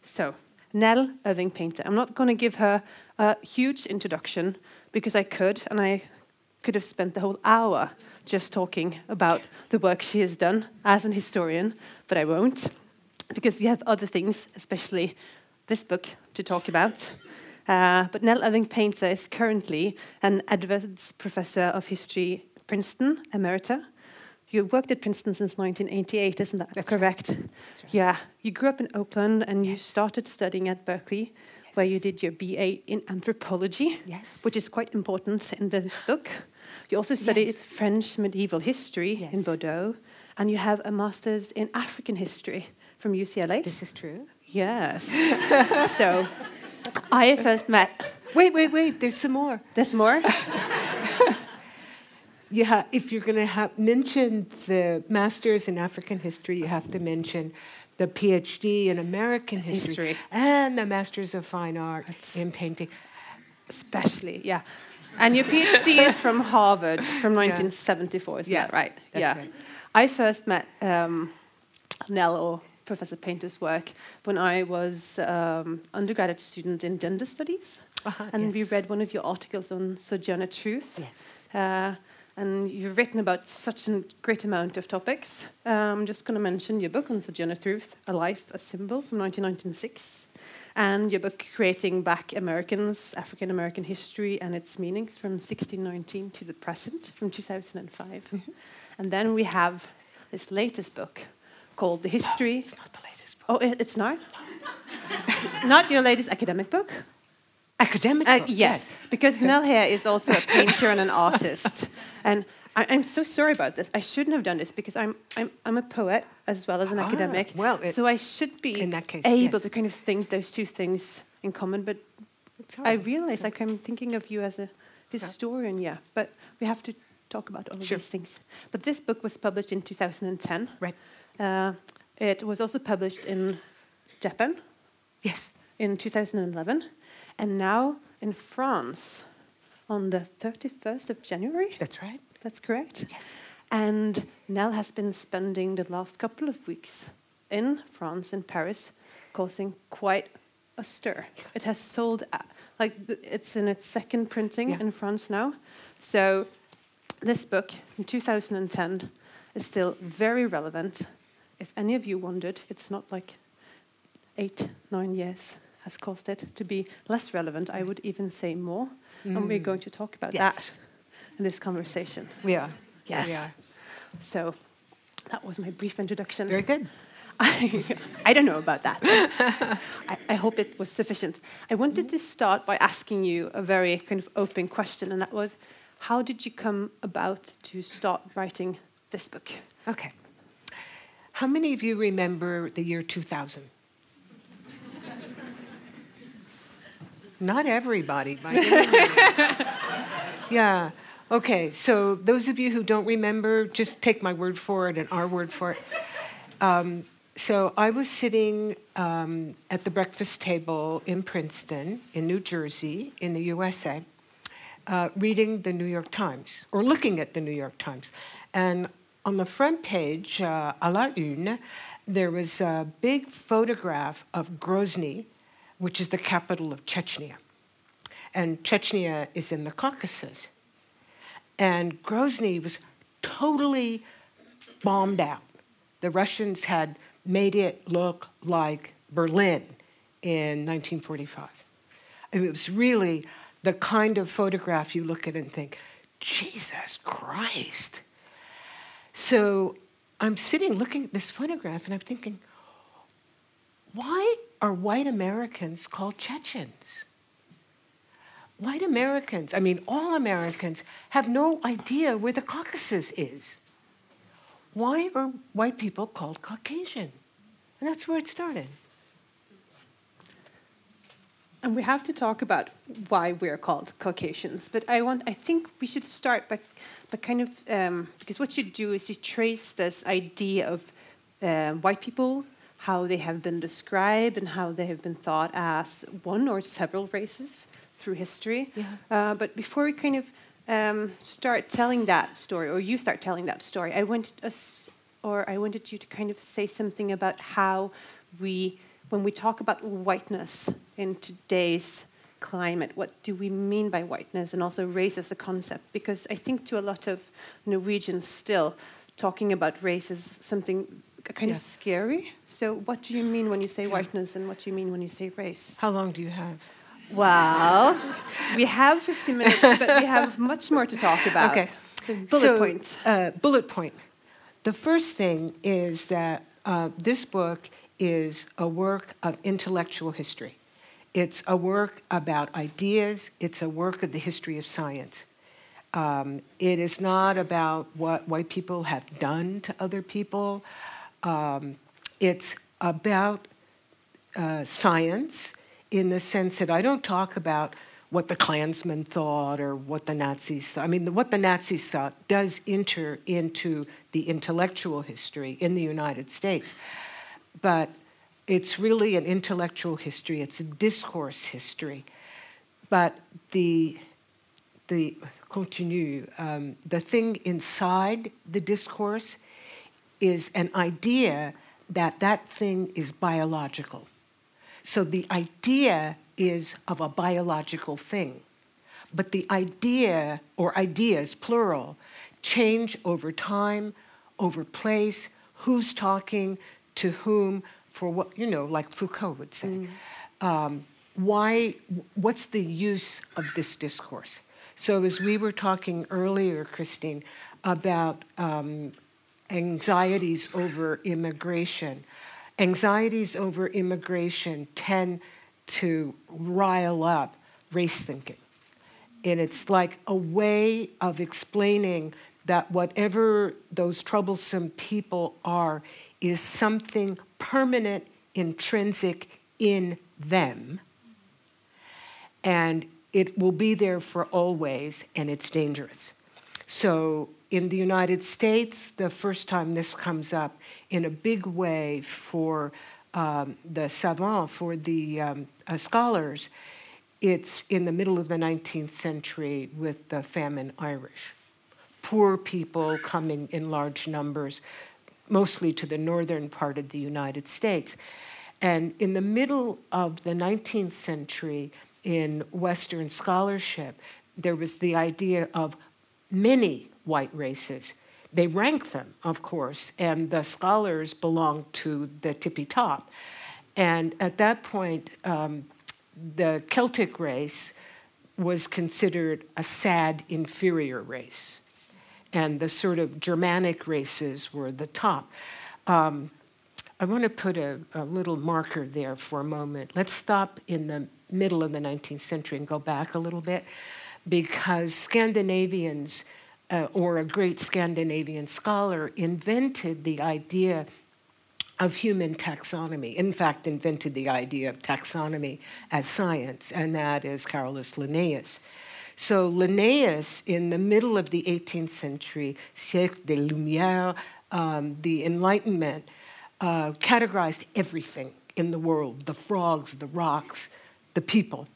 So, Nell Irving Painter. I'm not going to give her a huge introduction because I could, and I could have spent the whole hour just talking about the work she has done as an historian, but I won't because we have other things, especially this book, to talk about. Uh, but Nell Irving Painter is currently an Edwards professor of history at Princeton, emerita. You worked at Princeton since 1988, isn't that That's correct? Right. Right. Yeah. You grew up in Oakland and you started studying at Berkeley, Yes. where you did your BA in anthropology, Yes. which is quite important in this book. You also studied Yes. French medieval history in Bordeaux, and you have a master's in African history from UCLA. This is true. Yes. so I first met. Wait, wait, wait. There's some more. There's more. You ha- if you're going to have mention the masters in African history, you have to mention the PhD in American history, History. and the Masters of Fine Art That's- in painting. Especially, yeah. And your PhD is from Harvard from 1974, is Yeah, that right? that's yeah. right. I first met um, Nell or Professor Painter's work when I was um, undergraduate student in gender studies, Uh-huh, and we read one of your articles on Sojourner Truth. Yes. Uh, and you've written about such a great amount of topics. Uh, I'm just going to mention your book on Sojourner Truth, A Life, a Symbol from 1996, and your book Creating Black Americans, African American History and Its Meanings from 1619 to the Present from 2005. And then we have this latest book called The History. It's not the latest book. Oh, it- it's not? not your latest academic book? Academic Uh, book, yes, because Nell here is also a painter and an artist, and I, I'm so sorry about this. I shouldn't have done this because I'm I'm I'm a poet as well as an Ah, academic. well, so I should be in that case, able yes. to kind of think those two things in common. But I realize like I'm thinking of you as a historian, yeah. But we have to talk about all of Sure. these things. But this book was published in 2010. Right. Uh, it was also published in Japan Yes. in 2011, and now in France on the 31st of January. That's right. That's correct. Yes. And Nell has been spending the last couple of weeks in France, in Paris, causing quite a stir. It has sold, like, it's in its second printing Yeah. in France now. So, this book from 2010 is still very relevant. If any of you wondered, it's not like eight, nine years has caused it to be less relevant. I would even say more. And we're Mm. going to talk about Yes. that in this conversation. We are. Yes. We are. So that was my brief introduction. Very good. I, I don't know about that. I, I hope it was sufficient. I wanted to start by asking you a very kind of open question, and that was how did you come about to start writing this book? Okay. How many of you remember the year 2000? Not everybody. yeah. Okay, so those of you who don't remember, just take my word for it and our word for it. Um, so I was sitting um, at the breakfast table in Princeton, in New Jersey, in the USA, uh, reading the New York Times, or looking at the New York Times. And on the front page, uh, à la une, there was a big photograph of Grozny, which is the capital of Chechnya. And Chechnya is in the Caucasus. And Grozny was totally bombed out. The Russians had made it look like Berlin in 1945. I mean, it was really the kind of photograph you look at and think, Jesus Christ. So I'm sitting looking at this photograph and I'm thinking, why are white Americans called Chechens? White Americans, I mean, all Americans, have no idea where the Caucasus is. Why are white people called Caucasian? And that's where it started. And we have to talk about why we're called Caucasians. But I want, I think we should start by, by kind of, um, because what you do is you trace this idea of uh, white people, how they have been described and how they have been thought as one or several races through history. Yeah. Uh, but before we kind of um, start telling that story, or you start telling that story, I wanted us, or I wanted you to kind of say something about how we when we talk about whiteness in today's climate, what do we mean by whiteness and also race as a concept? Because I think to a lot of Norwegians still, talking about race is something kind of scary. So, what do you mean when you say whiteness, and what do you mean when you say race? How long do you have? Well, we have 50 minutes, but we have much more to talk about. Okay. So bullet so, points. Uh, bullet point. The first thing is that uh, this book is a work of intellectual history. It's a work about ideas, it's a work of the history of science. Um, it is not about what white people have done to other people. Um, it's about uh, science in the sense that I don't talk about what the Klansmen thought or what the Nazis thought. I mean, what the Nazis thought does enter into the intellectual history in the United States. But it's really an intellectual history, it's a discourse history. But the, the continue, um, the thing inside the discourse is an idea that that thing is biological. So the idea is of a biological thing. But the idea, or ideas, plural, change over time, over place, who's talking, to whom, for what, you know, like Foucault would say. Mm. Um, why, what's the use of this discourse? So, as we were talking earlier, Christine, about um, anxieties over immigration, anxieties over immigration tend to rile up race thinking. And it's like a way of explaining that whatever those troublesome people are is something permanent, intrinsic in them. And it will be there for always, and it's dangerous. So, in the United States, the first time this comes up in a big way for um, the savants, for the um, uh, scholars, it's in the middle of the 19th century with the famine Irish. Poor people coming in large numbers, mostly to the northern part of the United States. And in the middle of the 19th century, in Western scholarship, there was the idea of many white races. They rank them, of course, and the scholars belong to the tippy top. And at that point, um, the Celtic race was considered a sad, inferior race and the sort of Germanic races were the top. Um, I want to put a, a, little marker there for a moment. Let's stop in the middle of the 19th century and go back a little bit because Scandinavians, uh, or a great Scandinavian scholar, invented the idea of human taxonomy. In fact, invented the idea of taxonomy as science, and that is Carolus Linnaeus. So Linnaeus, in the middle of the 18th century, siècle des Lumières, um, the Enlightenment, uh, categorized everything in the world the frogs, the rocks, the people.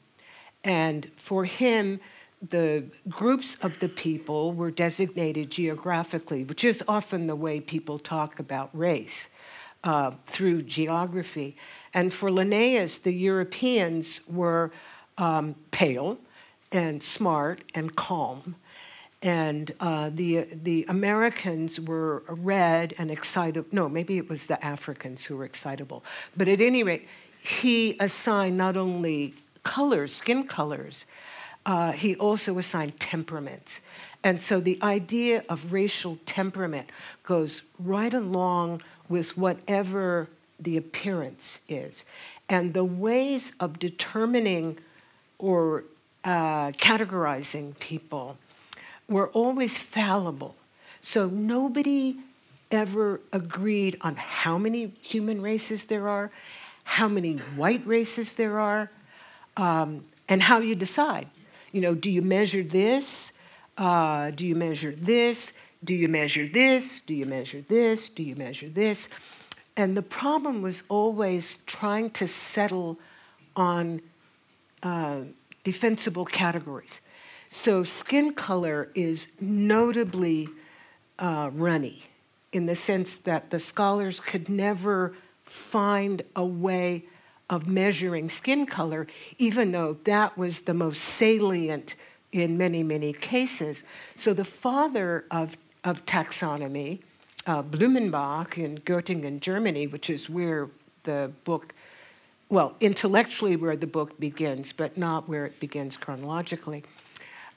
And for him, the groups of the people were designated geographically, which is often the way people talk about race uh, through geography. And for Linnaeus, the Europeans were um, pale, and smart and calm. And uh, the, the Americans were red and excitable. No, maybe it was the Africans who were excitable. But at any rate, he assigned not only colors, skin colors, uh, he also assigned temperaments. And so the idea of racial temperament goes right along with whatever the appearance is. And the ways of determining or uh, categorizing people were always fallible. So nobody ever agreed on how many human races there are, how many white races there are, um, and how you decide. You know, do you measure this? Uh, do you measure this? Do you measure this? Do you measure this? Do you measure this? And the problem was always trying to settle on uh, defensible categories. So, skin color is notably uh, runny in the sense that the scholars could never find a way of measuring skin color, even though that was the most salient in many, many cases. So the father of, of taxonomy, uh, Blumenbach in Göttingen, Germany, which is where the book, well, intellectually where the book begins, but not where it begins chronologically.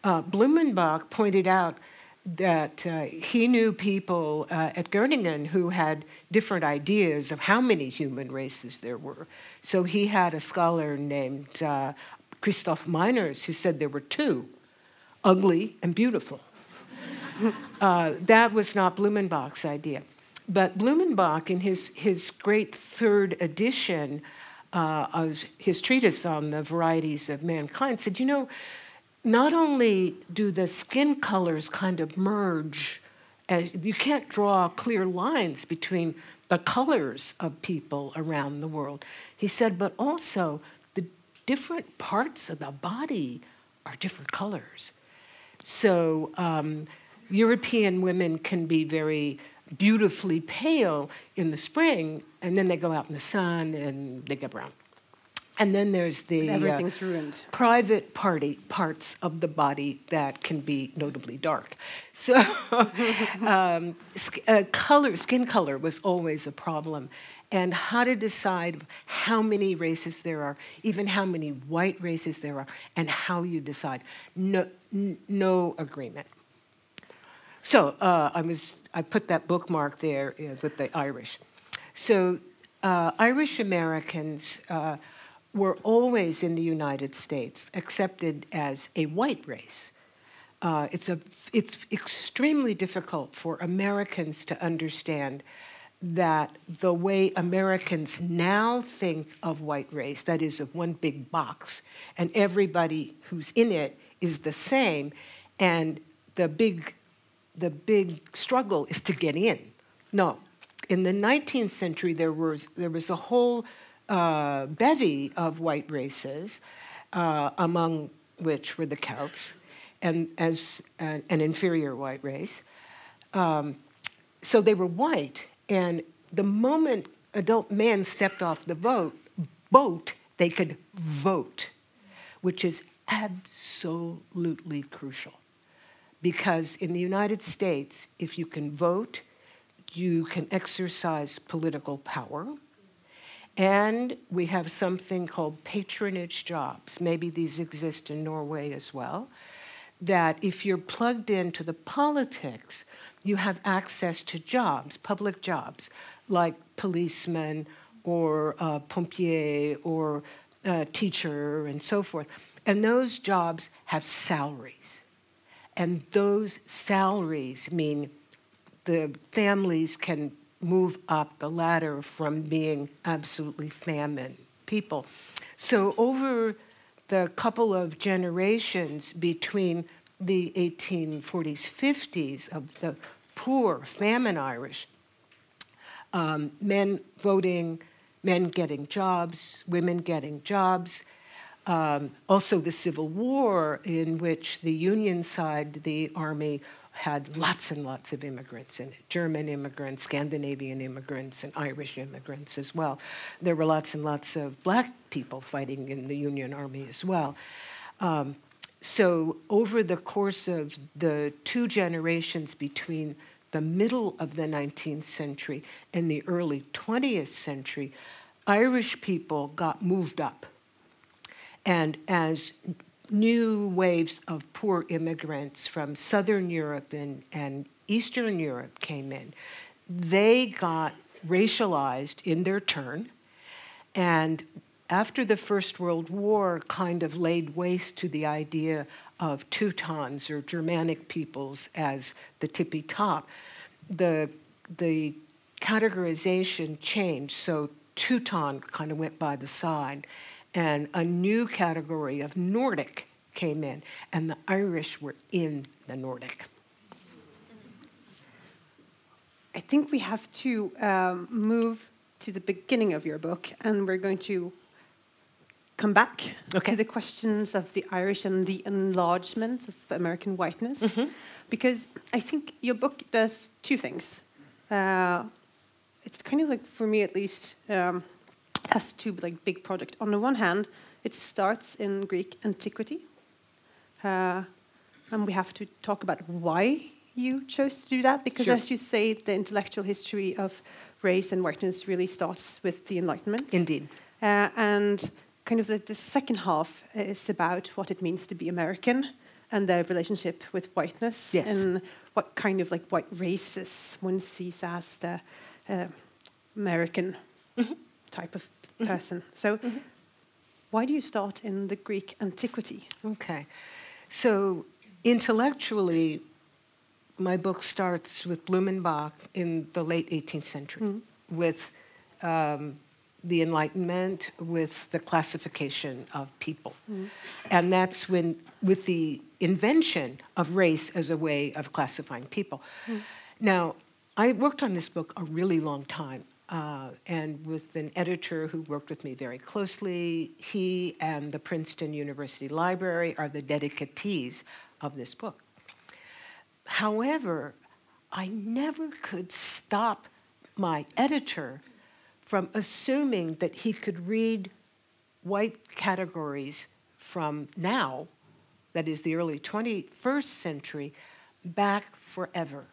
Uh, Blumenbach pointed out that uh, he knew people uh, at Göttingen who had different ideas of how many human races there were. So he had a scholar named uh, Christoph Meiners who said there were two ugly and beautiful. Uh, that was not Blumenbach's idea. But Blumenbach, in his, his great third edition uh, of his treatise on the varieties of mankind, said, you know, not only do the skin colors kind of merge, as you can't draw clear lines between the colors of people around the world. He said, but also the different parts of the body are different colors. So um, European women can be very beautifully pale in the spring, and then they go out in the sun and they get brown. And then there's the uh, private party parts of the body that can be notably dark. So, um, uh, color, skin color was always a problem, and how to decide how many races there are, even how many white races there are, and how you decide. No, n- no agreement. So uh, I was I put that bookmark there uh, with the Irish. So uh, Irish Americans uh, were always in the United States accepted as a white race. Uh, it's, a, it's extremely difficult for Americans to understand that the way Americans now think of white race, that is, of one big box, and everybody who's in it is the same, and the big, the big struggle is to get in. No. In the 19th century, there was, there was a whole uh, bevy of white races, uh, among which were the Celts, and as an, an inferior white race. Um, so they were white, and the moment adult men stepped off the boat, boat, they could vote, which is absolutely crucial. Because in the United States, if you can vote, you can exercise political power. And we have something called patronage jobs. Maybe these exist in Norway as well. That if you're plugged into the politics, you have access to jobs, public jobs, like policemen or uh, pompier or uh, teacher and so forth. And those jobs have salaries. And those salaries mean the families can move up the ladder from being absolutely famine people. So, over the couple of generations between the 1840s, 50s of the poor, famine Irish, um, men voting, men getting jobs, women getting jobs, um, also the Civil War, in which the Union side, the army, had lots and lots of immigrants in it German immigrants, Scandinavian immigrants, and Irish immigrants as well. There were lots and lots of black people fighting in the Union Army as well. Um, so, over the course of the two generations between the middle of the 19th century and the early 20th century, Irish people got moved up. And as new waves of poor immigrants from Southern Europe and, and Eastern Europe came in, they got racialized in their turn. And after the First World War kind of laid waste to the idea of Teutons or Germanic peoples as the tippy top, the, the categorization changed. So Teuton kind of went by the side and a new category of Nordic came in, and the Irish were in the Nordic. I think we have to um, move to the beginning of your book, and we're going to come back okay. to the questions of the Irish and the enlargement of American whiteness, mm -hmm. because I think your book does two things. Uh, it's kind of like, for me at least, um, has two like big projects. On the one hand, it starts in Greek antiquity, uh, and we have to talk about why you chose to do that because, Sure. as you say, the intellectual history of race and whiteness really starts with the Enlightenment. Indeed. Uh, and kind of the, the second half is about what it means to be American and their relationship with whiteness Yes. and what kind of like white races one sees as the uh, American Mm-hmm. Type of person. So, why do you start in the Greek antiquity? Okay. So intellectually, my book starts with Blumenbach in the late 18th century, mm-hmm. with um, the Enlightenment, with the classification of people. Mm-hmm. And that's when, with the invention of race as a way of classifying people. Mm-hmm. Now, I worked on this book a really long time. Uh, and with an editor who worked with me very closely, he and the Princeton University Library are the dedicatees of this book. However, I never could stop my editor from assuming that he could read white categories from now, that is the early 21st century, back forever.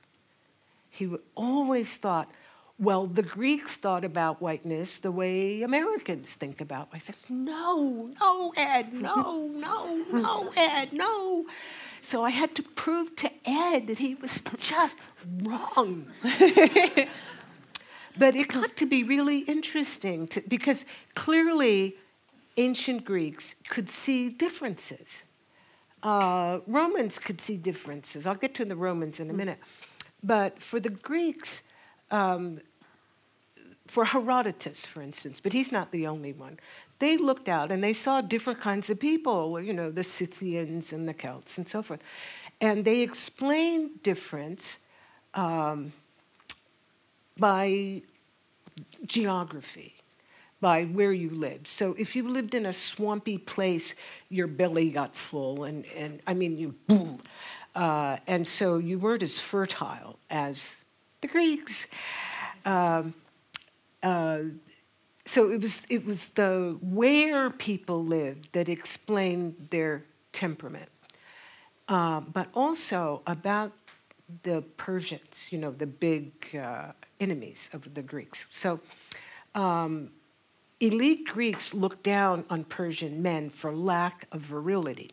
He always thought, well, the Greeks thought about whiteness the way Americans think about. I said, no, no, Ed, no, no, no, Ed, no. So I had to prove to Ed that he was just wrong. but it got to be really interesting to, because clearly ancient Greeks could see differences. Uh, Romans could see differences. I'll get to the Romans in a minute. But for the Greeks, um, for Herodotus, for instance, but he's not the only one, they looked out and they saw different kinds of people, you know, the Scythians and the Celts and so forth. And they explained difference um, by geography, by where you lived. So if you lived in a swampy place, your belly got full, and, and I mean, you boo. Uh, and so you weren't as fertile as the Greeks. Um, uh, so it was, it was the where people lived that explained their temperament, uh, but also about the Persians, you know, the big uh, enemies of the Greeks. So um, elite Greeks looked down on Persian men for lack of virility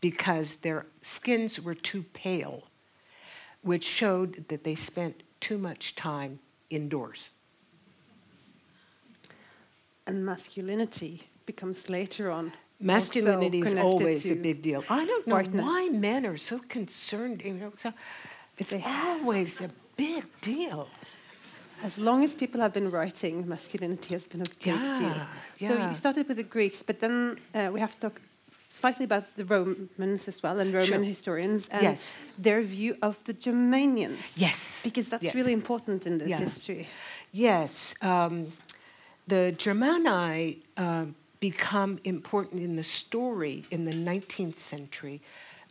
because their skins were too pale, which showed that they spent too much time indoors. And masculinity becomes later on. Masculinity is always a big deal. I don't know whiteness. why men are so concerned. You know, so it's always a big deal. As long as people have been writing, masculinity has been a big deal. Yeah, So you started with the Greeks, but then uh, we have to talk slightly about the Romans as well and Roman Sure. historians and Yes. their view of the Germanians. Yes, Because that's yes. really important in this Yeah. history. Yes, um, the Germani uh, become important in the story in the 19th century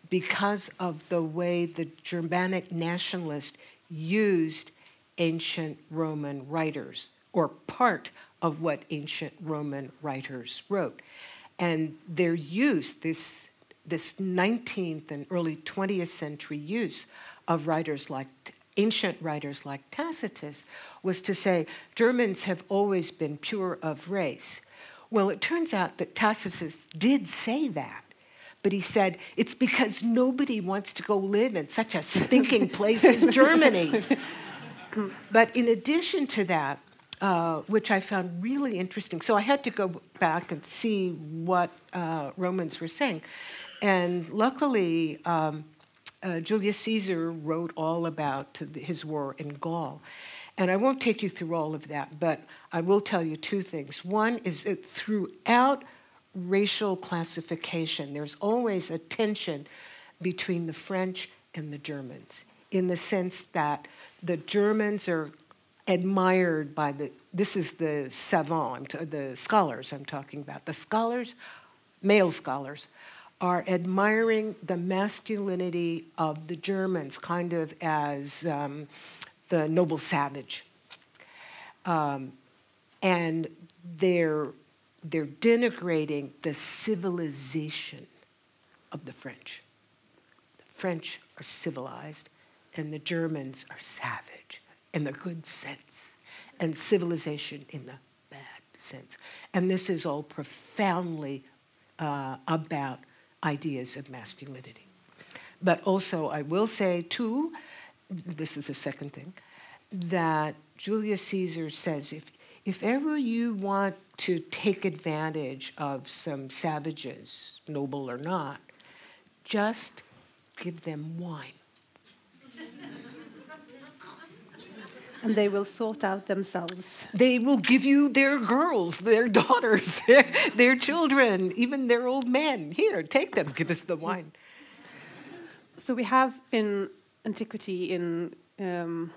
because of the way the Germanic nationalists used ancient Roman writers, or part of what ancient Roman writers wrote. And their use, this, this 19th and early 20th century use of writers like ancient writers like Tacitus was to say Germans have always been pure of race. Well, it turns out that Tacitus did say that, but he said it's because nobody wants to go live in such a stinking place as Germany. but in addition to that, uh, which I found really interesting, so I had to go back and see what uh, Romans were saying. And luckily, um, uh, Julius Caesar wrote all about his war in Gaul. And I won't take you through all of that, but I will tell you two things. One is that throughout racial classification, there's always a tension between the French and the Germans, in the sense that the Germans are admired by the, this is the savant, the scholars I'm talking about. The scholars, male scholars, are admiring the masculinity of the Germans, kind of as um, the noble savage. Um, and they're they're denigrating the civilization of the French. The French are civilized, and the Germans are savage in the good sense, and civilization in the bad sense. And this is all profoundly uh, about ideas of masculinity. But also, I will say, too, this is the second thing, that Julius Caesar says if, if ever you want to take advantage of some savages, noble or not, just give them wine. And they will sort out themselves. They will give you their girls, their daughters, their, their children, even their old men. Here, take them, give us the wine. So we have in antiquity, in um,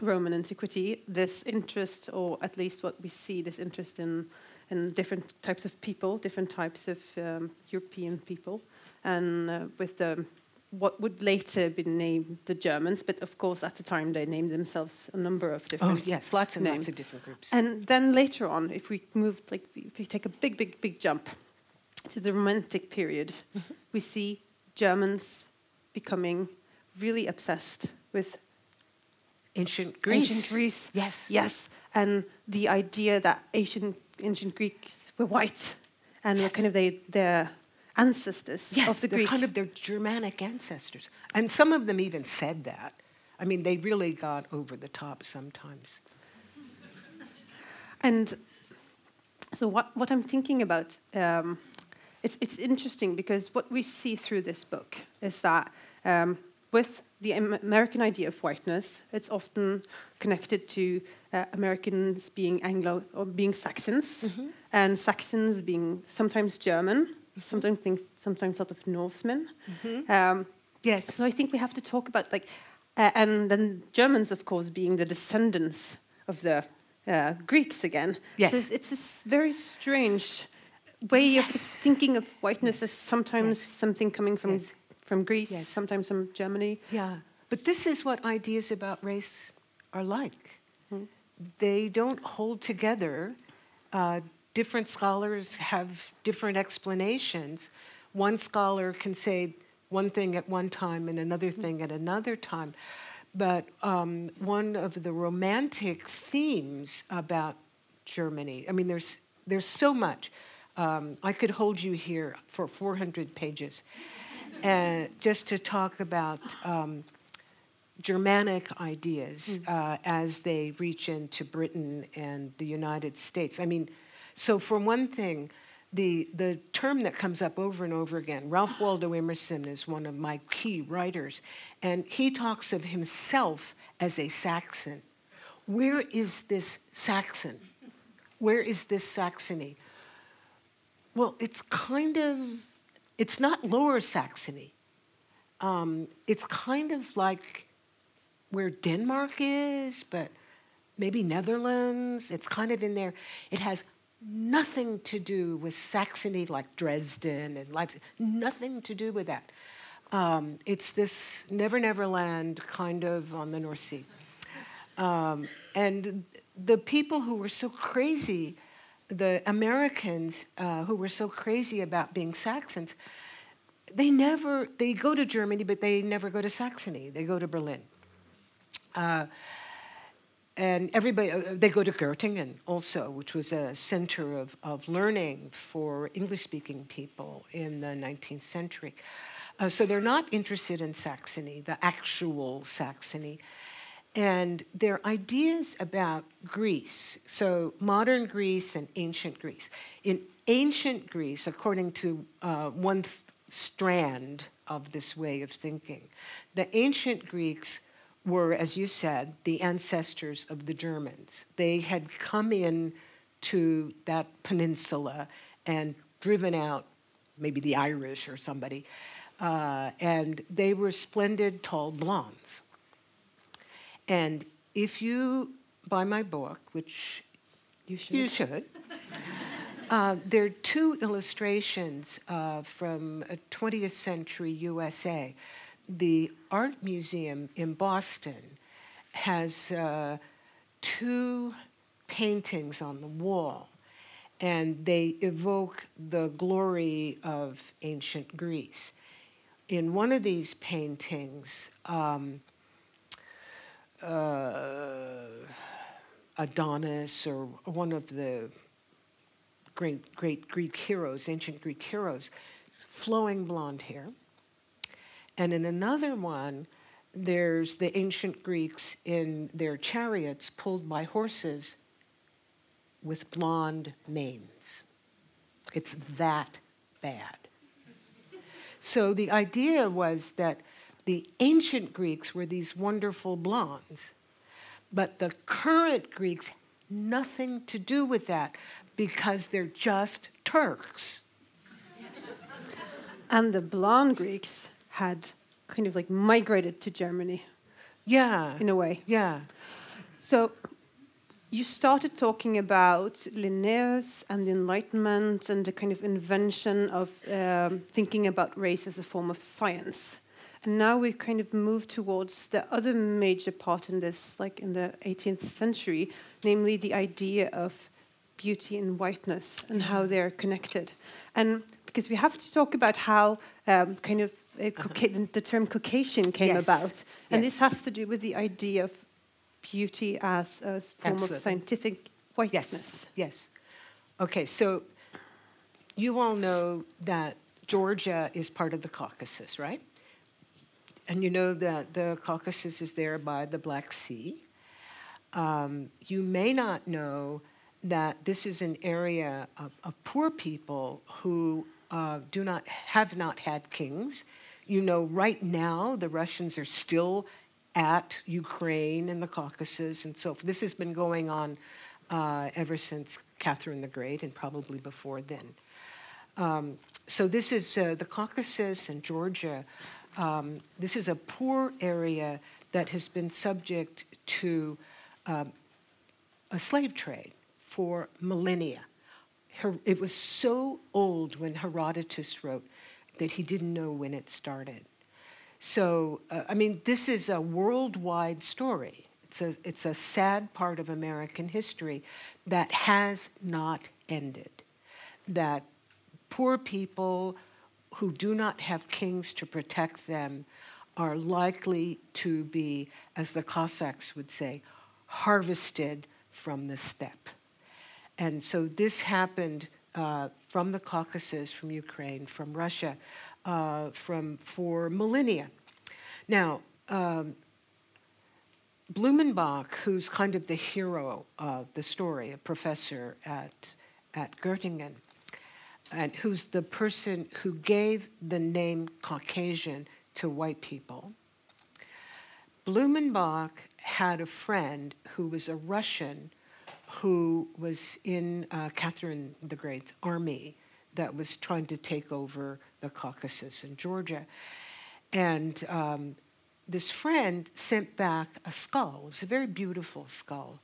Roman antiquity, this interest, or at least what we see, this interest in, in different types of people, different types of um, European people, and uh, with the what would later be named the Germans, but of course at the time they named themselves a number of different. Oh yes, lots and names. lots of different groups. And then later on, if we move, like if we take a big, big, big jump to the Romantic period, mm -hmm. we see Germans becoming really obsessed with ancient Greece. Ancient Greece. Yes. Yes. And the idea that ancient ancient Greeks were white and yes. kind of they, their ancestors yes, of the they're Greek. kind of their Germanic ancestors. And some of them even said that. I mean, they really got over the top sometimes. And so, what, what I'm thinking about, um, it's, it's interesting because what we see through this book is that um, with the American idea of whiteness, it's often connected to uh, Americans being Anglo or being Saxons, mm -hmm. and Saxons being sometimes German. Sometimes things, sometimes sort of Norsemen. Mm -hmm. um, yes. So I think we have to talk about like, uh, and then Germans, of course, being the descendants of the uh, Greeks again. Yes. So it's, it's, this very strange way yes. of thinking of whiteness as sometimes yes. something coming from yes from Greece, sometimes from Germany. Yeah, but this is what ideas about race are like. Mm. They don't hold together. Uh, different scholars have different explanations. One scholar can say one thing at one time and another hmm. thing at another time. But um, one of the romantic themes about Germany, I mean, there's, there's so much. Um, I could hold you here for 400 pages and just to talk about um, Germanic ideas mm. uh, as they reach into Britain and the United States. I mean, so for one thing, the, the term that comes up over and over again, Ralph Waldo Emerson is one of my key writers, and he talks of himself as a Saxon. Where is this Saxon? Where is this Saxony? Well, it's kind of it's not Lower Saxony. Um, it's kind of like where Denmark is, but maybe Netherlands. It's kind of in there. It has nothing to do with Saxony like Dresden and Leipzig, nothing to do with that. Um, it's this Never Never Land kind of on the North Sea. Um, and the people who were so crazy the Americans uh, who were so crazy about being Saxons, they never, they go to Germany, but they never go to Saxony. They go to Berlin. Uh, and everybody, uh, they go to Göttingen also, which was a center of, of learning for English speaking people in the 19th century. Uh, so they're not interested in Saxony, the actual Saxony and their ideas about Greece, so modern Greece and ancient Greece. In ancient Greece, according to uh, one strand of this way of thinking, the ancient Greeks were, as you said, the ancestors of the Germans. They had come in to that peninsula and driven out maybe the Irish or somebody, uh, and they were splendid, tall blondes. And if you buy my book, which you should, you should uh, there are two illustrations uh, from a 20th century USA. The Art Museum in Boston has uh, two paintings on the wall, and they evoke the glory of ancient Greece. In one of these paintings, um, uh, Adonis or one of the great, great Greek heroes, ancient Greek heroes, flowing blonde hair. And in another one, there's the ancient Greeks in their chariots pulled by horses with blonde manes. It's that bad. So the idea was that the ancient Greeks were these wonderful blondes, but the current Greeks, nothing to do with that because they're just Turks. And the blonde Greeks had kind of like migrated to Germany Yeah. in a way. Yeah. So you started talking about Linnaeus and the Enlightenment and the kind of invention of um, thinking about race as a form of science. And now we've kind of moved towards the other major part in this, like in the 18th century, namely the idea of beauty and whiteness and how they're connected. And because we have to talk about how um, kind of uh, the, the term Caucasian came Yes. about. And Yes. this has to do with the idea of beauty as a form Absolutely. of scientific Yes. whiteness. Yes. Okay, so you all know that Georgia is part of the Caucasus, right? And you know that the Caucasus is there by the Black Sea. Um, you may not know that this is an area of, of poor people who uh, do not have not had kings. You know, right now the Russians are still at Ukraine and the Caucasus, and so this has been going on uh, ever since Catherine the Great, and probably before then. Um, so this is uh, the Caucasus and Georgia. Um, this is a poor area that has been subject to um, a slave trade for millennia. Her, it was so old when Herodotus wrote that he didn't know when it started. So, uh, I mean, this is a worldwide story. It's a, it's a sad part of American history that has not ended. That poor people who do not have kings to protect them are likely to be, as the Cossacks would say, harvested from the steppe. And so this happened uh, from the Caucasus, from Ukraine, from Russia, uh, from for millennia. Now, um, Blumenbach, who's kind of the hero of the story, a professor at, at Göttingen, and who's the person who gave the name Caucasian to white people. Blumenbach had a friend who was a Russian who was in uh, Catherine the Great's army that was trying to take over the Caucasus and Georgia. And um, this friend sent back a skull. It was a very beautiful skull.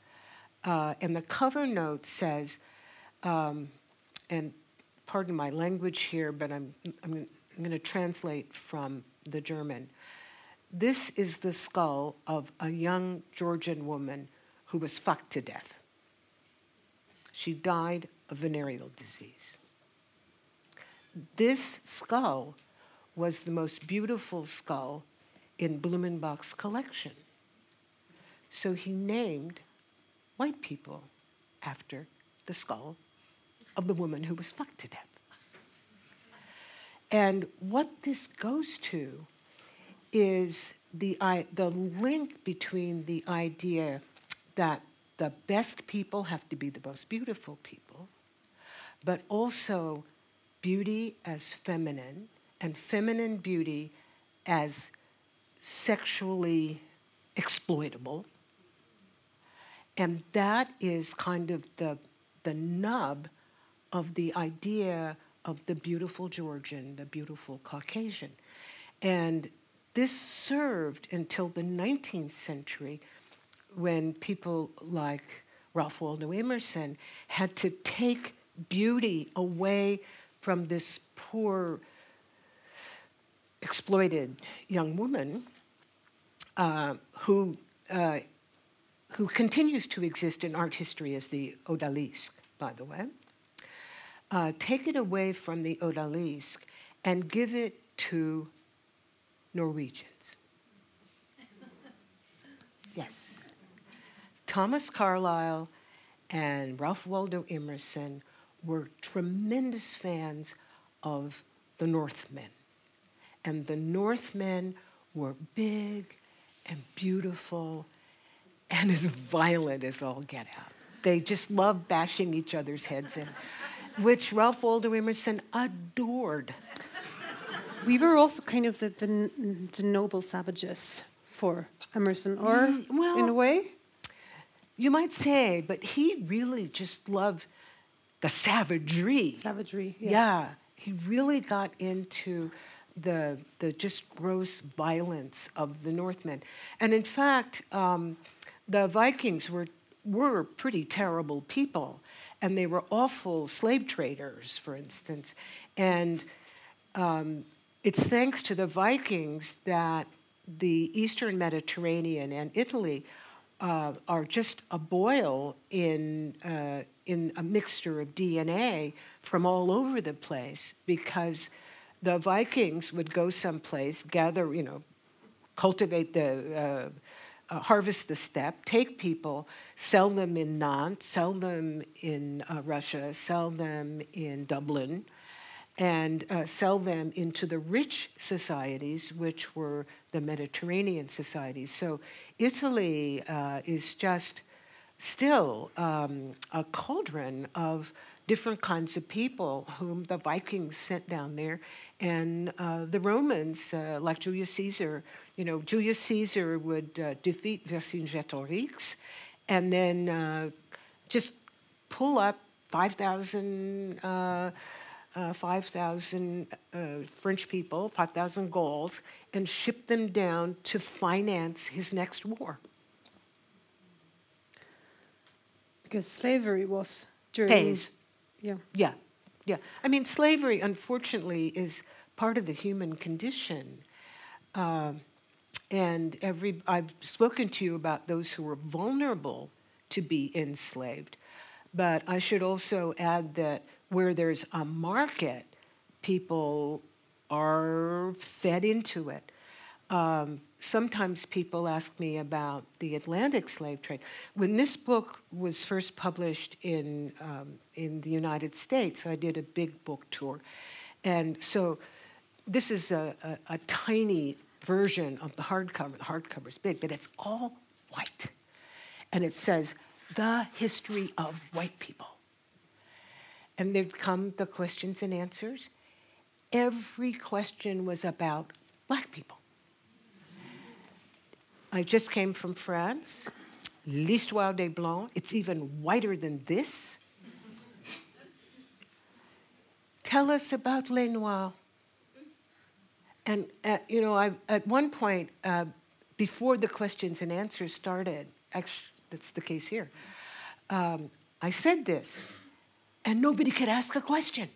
Uh, and the cover note says, um, and pardon my language here, but I'm, I'm, I'm going to translate from the German. This is the skull of a young Georgian woman who was fucked to death. She died of venereal disease. This skull was the most beautiful skull in Blumenbach's collection. So he named white people after the skull of the woman who was fucked to death. And what this goes to is the, the link between the idea that the best people have to be the most beautiful people, but also beauty as feminine and feminine beauty as sexually exploitable. And that is kind of the, the nub of the idea of the beautiful Georgian, the beautiful Caucasian. And this served until the 19th century when people like Ralph Waldo Emerson had to take beauty away from this poor, exploited young woman uh, who, uh, who continues to exist in art history as the Odalisque, by the way, uh, take it away from the Odalisque and give it to Norwegians. yes. Thomas Carlyle and Ralph Waldo Emerson were tremendous fans of the Northmen. And the Northmen were big and beautiful and as violent as all get out. They just loved bashing each other's heads in, which Ralph Waldo Emerson adored. We were also kind of the, the, the noble savages for Emerson, or mm, well, in a way? You might say, but he really just loved the savagery. Savagery, yes. Yeah, he really got into the, the just gross violence of the Northmen. And in fact, um, the Vikings were, were pretty terrible people, and they were awful slave traders, for instance. And um, it's thanks to the Vikings that the Eastern Mediterranean and Italy uh, are just a boil in, uh, in a mixture of DNA from all over the place because the Vikings would go someplace, gather, you know, cultivate the, uh, uh harvest the steppe, take people, sell them in Nantes, sell them in uh, Russia, sell them in Dublin, and uh, sell them into the rich societies, which were the Mediterranean societies. So Italy uh, is just still um, a cauldron of different kinds of people whom the Vikings sent down there. And uh, the Romans, uh, like Julius Caesar, you know, Julius Caesar would uh, defeat Vercingetorix and then uh, just pull up 5,000 uh, 5,000 uh, French people, 5,000 Gauls, and ship them down to finance his next war. Because slavery was during. Pays. Yeah. Yeah. Yeah. I mean, slavery, unfortunately, is part of the human condition. Uh, and every, I've spoken to you about those who were vulnerable to be enslaved. But I should also add that where there's a market, people are fed into it. Um, sometimes people ask me about the Atlantic slave trade. When this book was first published in, um, in the United States, I did a big book tour. And so this is a, a, a tiny version of the hardcover. The hardcover is big, but it's all white. And it says, The History of White People and there'd come the questions and answers. Every question was about black people. I just came from France, l'histoire des Blancs. It's even whiter than this. Tell us about Les Noirs. And, uh, you know, I, at one point, uh, before the questions and answers started, actually, that's the case here, um, I said this and nobody could ask a question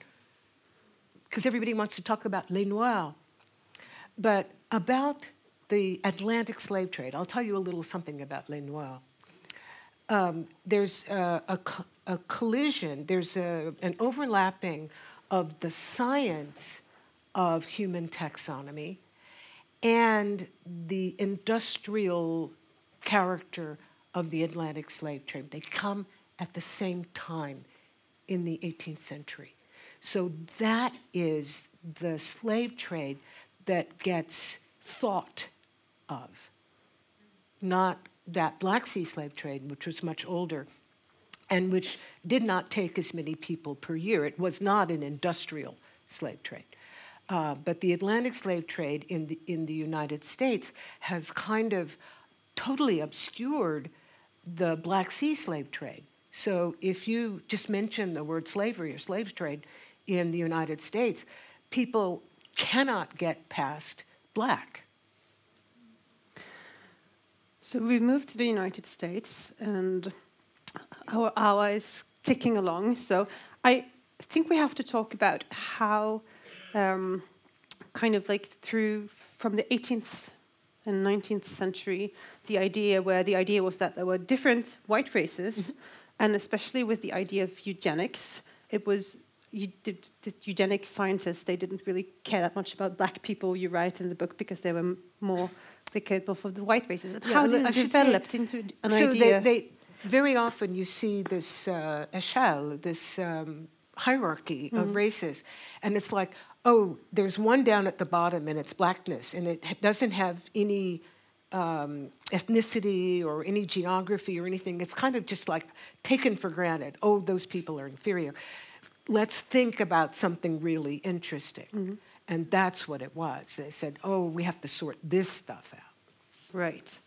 because everybody wants to talk about Les Noirs. But about the Atlantic slave trade, I'll tell you a little something about Les Noirs. Um, there's a, a, a, collision, there's a, an overlapping of the science of human taxonomy and the industrial character of the Atlantic slave trade. They come at the same time in the 18th century. So that is the slave trade that gets thought of, not that Black Sea slave trade, which was much older and which did not take as many people per year. It was not an industrial slave trade. Uh, but the Atlantic slave trade in the, in the United States has kind of totally obscured the Black Sea slave trade. So if you just mention the word slavery or slave trade in the United States, people cannot get past black. So we've moved to the United States and our hour is ticking along. So I think we have to talk about how, um, kind of like through from the 18th and 19th century the idea where the idea was that there were different white races, mm-hmm. and especially with the idea of eugenics, it was did, the eugenic scientists they didn't really care that much about black people you write in the book because they were more capable for the white races. Yeah, How did it develop into an so idea? They, they, very often you see this uh, echelle, this um, hierarchy mm-hmm. of races, and it's like, oh, there's one down at the bottom, and it's blackness, and it doesn't have any um, ethnicity or any geography or anything. It's kind of just like taken for granted. Oh, those people are inferior. Let's think about something really interesting. Mm-hmm. And that's what it was. They said, oh, we have to sort this stuff out. Right.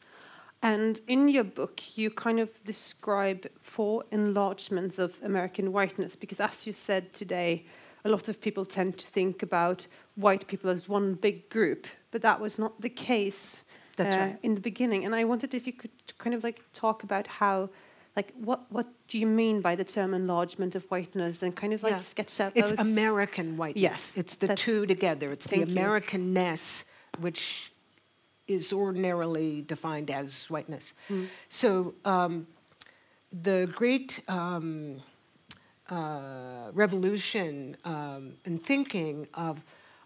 And in your book, you kind of describe four enlargements of American whiteness, because as you said today, a lot of people tend to think about white people as one big group, but that was not the case uh, right. in the beginning. And I wondered if you could kind of like talk about how, like, what what do you mean by the term enlargement of whiteness, and kind of like yeah. sketch out. It's American whiteness. Yes, it's the two together. It's the Americanness, which is ordinarily defined as whiteness. Mm. So um, the great um, uh, revolution um, in thinking of,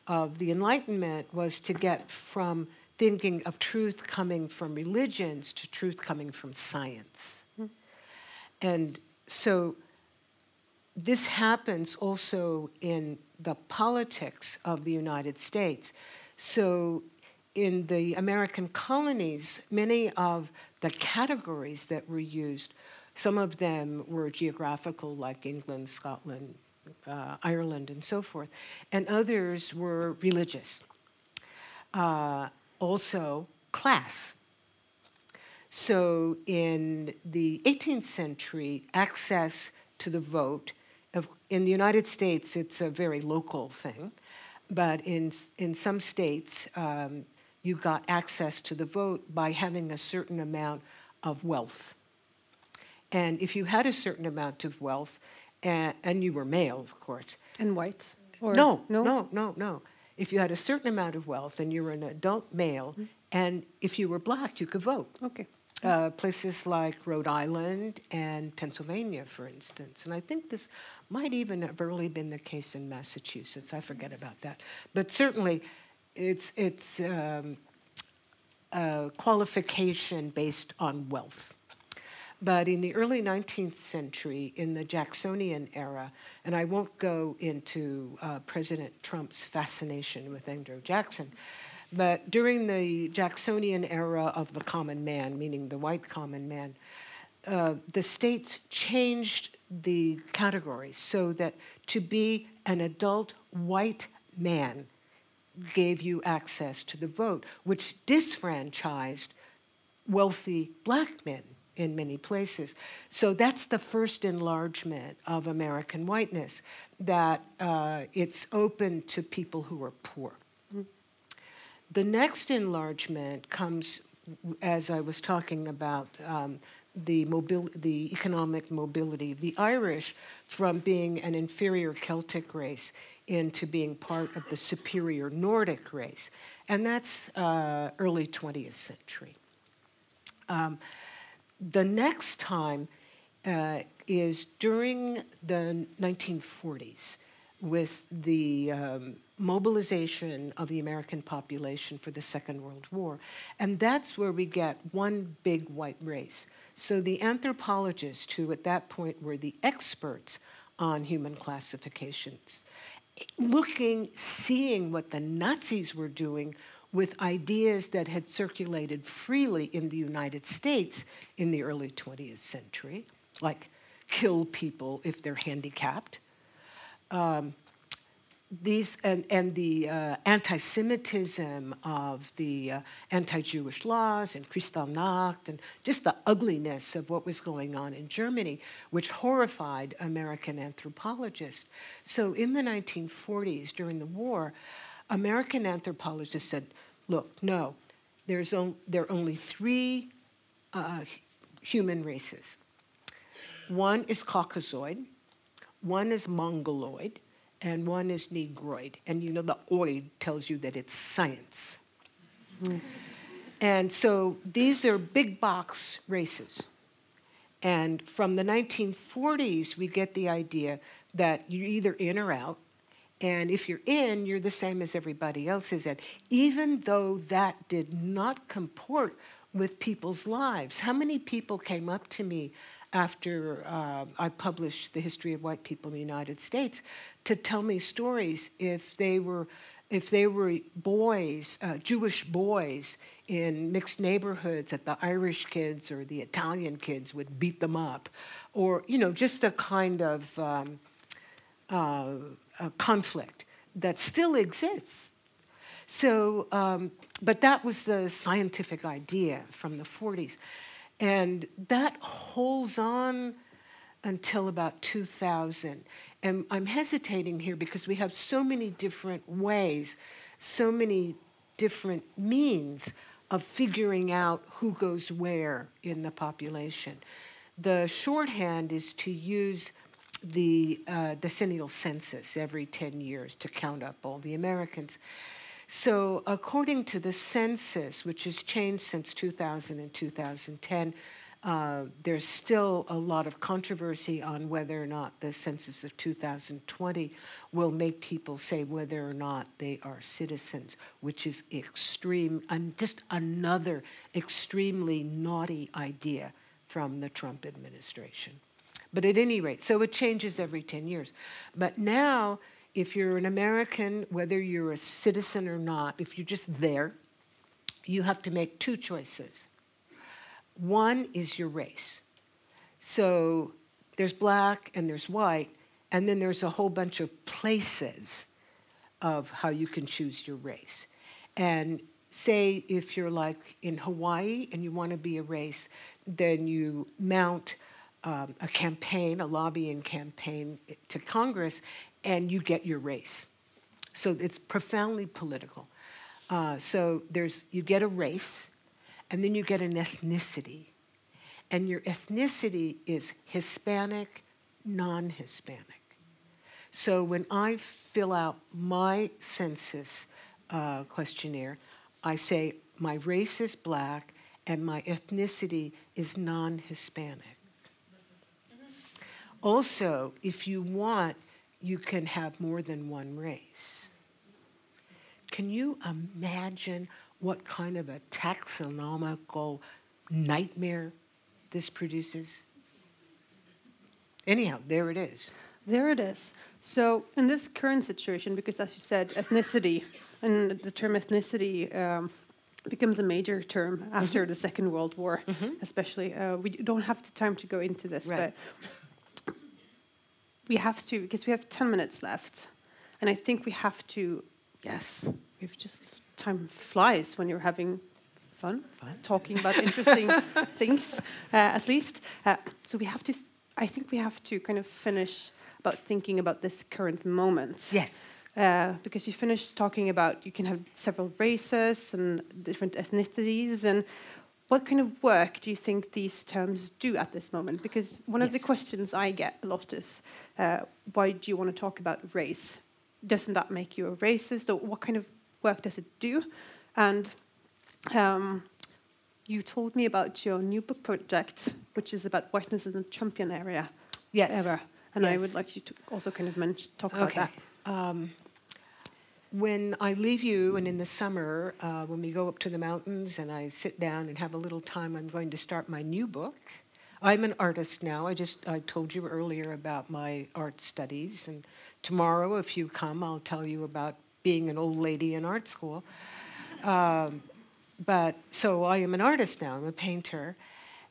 of the Enlightenment was to get from thinking of truth coming from religions to truth coming from science. And so this happens also in the politics of the United States. So in the American colonies, many of the categories that were used some of them were geographical, like England, Scotland, uh, Ireland, and so forth, and others were religious. Uh, also, class. So, in the 18th century, access to the vote, of, in the United States, it's a very local thing, but in, in some states, um, you got access to the vote by having a certain amount of wealth. And if you had a certain amount of wealth, and, and you were male, of course. And white? Or no, no, no, no, no. If you had a certain amount of wealth and you were an adult male, mm-hmm. and if you were black, you could vote. Okay. Uh, places like Rhode Island and Pennsylvania, for instance. And I think this might even have early been the case in Massachusetts. I forget about that. But certainly, it's, it's um, a qualification based on wealth. But in the early 19th century, in the Jacksonian era, and I won't go into uh, President Trump's fascination with Andrew Jackson, but during the Jacksonian era of the common man, meaning the white common man, uh, the states changed the categories so that to be an adult white man gave you access to the vote, which disfranchised wealthy black men in many places. So that's the first enlargement of American whiteness, that uh, it's open to people who are poor. The next enlargement comes, as I was talking about, um, the, mobil- the economic mobility of the Irish from being an inferior Celtic race into being part of the superior Nordic race. And that's uh, early 20th century. Um, the next time uh, is during the 1940s with the um, mobilization of the American population for the Second World War. And that's where we get one big white race. So the anthropologists, who at that point were the experts on human classifications, looking, seeing what the Nazis were doing with ideas that had circulated freely in the United States in the early 20th century, like kill people if they're handicapped. Um, these and, and the uh, anti-Semitism of the uh, anti-Jewish laws and Kristallnacht and just the ugliness of what was going on in Germany, which horrified American anthropologists. So in the 1940s, during the war, American anthropologists said, look, no, there's on, there are only three uh, human races. One is Caucasoid, one is Mongoloid, and one is Negroid. And you know, the oid tells you that it's science. Mm. And so these are big box races. And from the 1940s, we get the idea that you're either in or out. And if you're in, you're the same as everybody else is in, even though that did not comport with people's lives. How many people came up to me after uh, I published The History of White People in the United States to tell me stories if they were, if they were boys, uh, Jewish boys in mixed neighborhoods that the Irish kids or the Italian kids would beat them up, or you know just the kind of um, uh, conflict that still exists. So, um, but that was the scientific idea from the 40s, and that holds on until about 2000. And I'm hesitating here because we have so many different ways, so many different means of figuring out who goes where in the population. The shorthand is to use the uh, decennial census every 10 years to count up all the Americans. So, according to the census, which has changed since 2000 and 2010, uh, there's still a lot of controversy on whether or not the census of 2020 will make people say whether or not they are citizens, which is extreme, and just another extremely naughty idea from the Trump administration. But at any rate, so it changes every 10 years. But now, if you're an American, whether you're a citizen or not, if you're just there, you have to make two choices one is your race. So there's black and there's white, and then there's a whole bunch of places of how you can choose your race. And say if you're like in Hawaii and you want to be a race, then you mount um, a campaign, a lobbying campaign to Congress, and you get your race. So it's profoundly political. Uh, so there's you get a race, and then you get an ethnicity. And your ethnicity is Hispanic, non Hispanic. So when I fill out my census uh, questionnaire, I say my race is black and my ethnicity is non Hispanic. Also, if you want, you can have more than one race. Can you imagine what kind of a taxonomical nightmare this produces? Anyhow, there it is. There it is. So, in this current situation, because as you said, ethnicity and the term ethnicity um, becomes a major term after mm-hmm. the Second World War, mm-hmm. especially. Uh, we don't have the time to go into this, right. but we have to, because we have 10 minutes left. And I think we have to, yes, we've just time flies when you're having fun, fun. talking about interesting things, uh, at least. Uh, so we have to, I think we have to kind of finish about thinking about this current moment. Yes. Uh, because you finished talking about you can have several races and different ethnicities and what kind of work do you think these terms do at this moment? Because one yes. of the questions I get a lot is, uh, why do you want to talk about race? Doesn't that make you a racist? Or what kind of work does it do? And um, you told me about your new book project, which is about whiteness in the Trumpian area. Yes. Ever. And yes. I would like you to also kind of mention, talk about okay. that. Um, when I leave you, and in the summer, uh, when we go up to the mountains and I sit down and have a little time, I'm going to start my new book. I'm an artist now. I just I told you earlier about my art studies, and tomorrow, if you come, I'll tell you about being an old lady in art school. Um, but so I am an artist now, I'm a painter.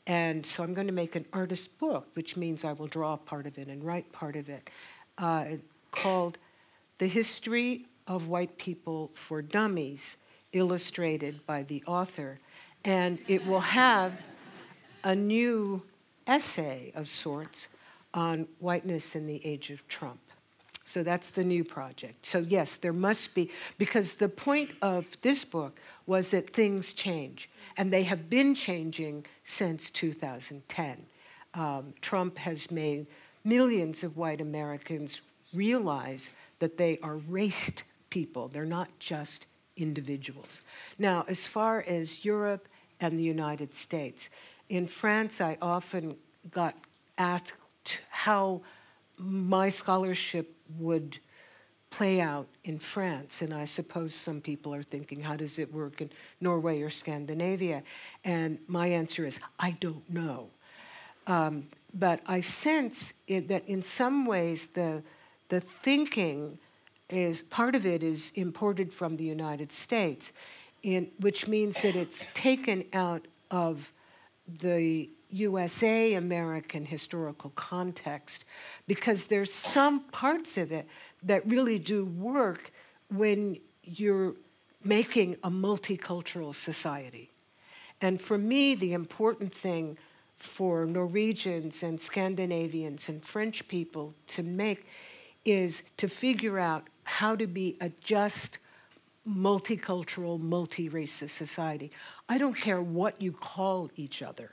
And so I'm going to make an artist book, which means I will draw part of it and write part of it, uh, called The History of White People for Dummies, illustrated by the author. And it will have a new essay of sorts on whiteness in the age of Trump. So that's the new project. So, yes, there must be, because the point of this book was that things change, and they have been changing since 2010. Um, Trump has made millions of white Americans realize that they are raced people, they're not just individuals. Now, as far as Europe and the United States, in France, I often got asked how my scholarship would play out in France. And I suppose some people are thinking, how does it work in Norway or Scandinavia? And my answer is, I don't know. Um, but I sense it, that in some ways the, the thinking is part of it is imported from the United States, in, which means that it's taken out of the USA American historical context because there's some parts of it that really do work when you're making a multicultural society. And for me, the important thing for Norwegians and Scandinavians and French people to make is to figure out how to be a just, multicultural, multi racist society. I don't care what you call each other.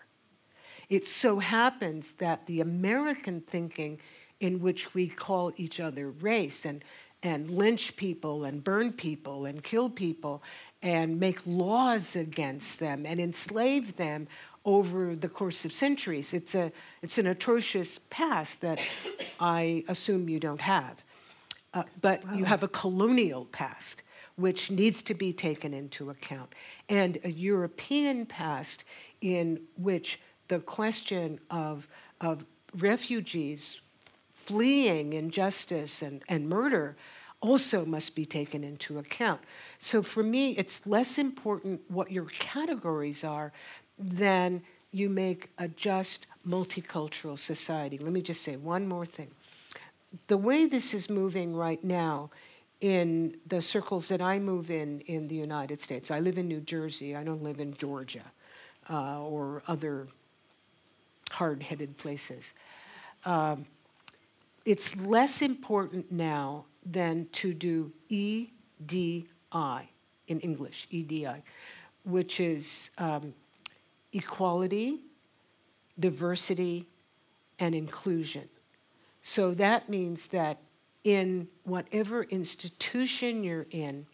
It so happens that the American thinking in which we call each other race and, and lynch people and burn people and kill people and make laws against them and enslave them over the course of centuries. It's, a, it's an atrocious past that I assume you don't have. Uh, but wow. you have a colonial past, which needs to be taken into account, and a European past in which the question of, of refugees fleeing injustice and, and murder also must be taken into account. So for me, it's less important what your categories are than you make a just multicultural society. Let me just say one more thing. The way this is moving right now in the circles that I move in in the United States, I live in New Jersey, I don't live in Georgia uh, or other hard headed places. Um, it's less important now than to do EDI in English, EDI, which is um, equality, diversity, and inclusion. So that means that in whatever institution you're in,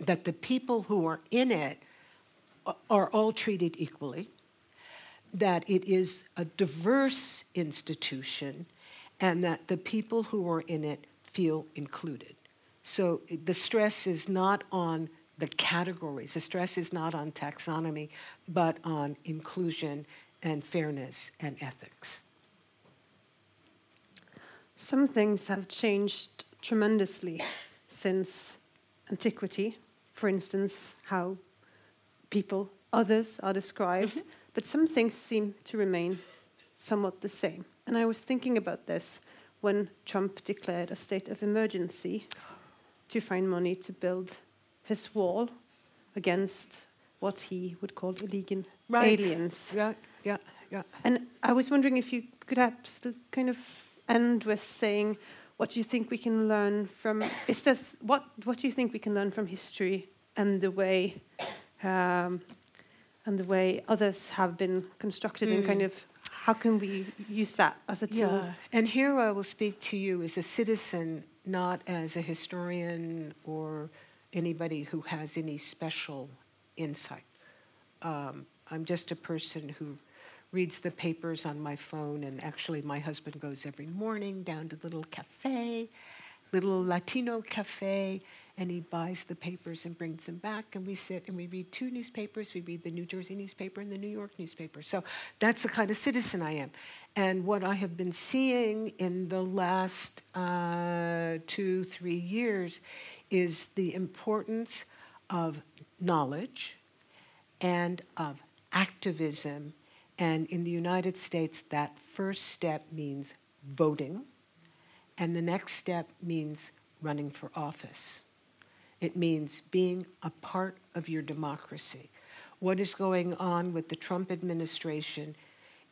that the people who are in it are all treated equally, that it is a diverse institution and that the people who are in it feel included. So the stress is not on the categories, the stress is not on taxonomy, but on inclusion and fairness and ethics. Some things have changed tremendously since antiquity. For instance, how people, others, are described, mm-hmm. but some things seem to remain somewhat the same. And I was thinking about this when Trump declared a state of emergency to find money to build his wall against what he would call illegal right. aliens. Yeah, yeah, yeah. And I was wondering if you could perhaps kind of end with saying what do you think we can learn from is this what what do you think we can learn from history and the way um, and the way others have been constructed mm. and kind of how can we use that as a tool? Yeah. And here I will speak to you as a citizen, not as a historian or anybody who has any special insight. Um, I'm just a person who reads the papers on my phone, and actually, my husband goes every morning down to the little cafe, little Latino cafe, and he buys the papers and brings them back and we sit and we read two newspapers. We read the new jersey newspaper and the new york newspaper. So that's the kind of citizen i am. And what i have been seeing in the last uh, two three years is the importance of knowledge and of activism and in the united states that first step means voting and the next step means running for office it means being a part of your democracy. What is going on with the Trump administration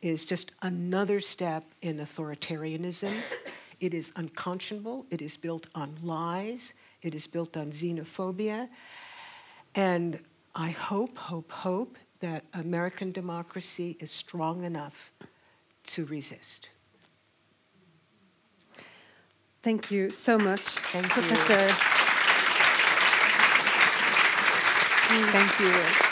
is just another step in authoritarianism. It is unconscionable. It is built on lies. It is built on xenophobia. And I hope, hope, hope that American democracy is strong enough to resist. Thank you so much, Thank Professor. You. Thank you.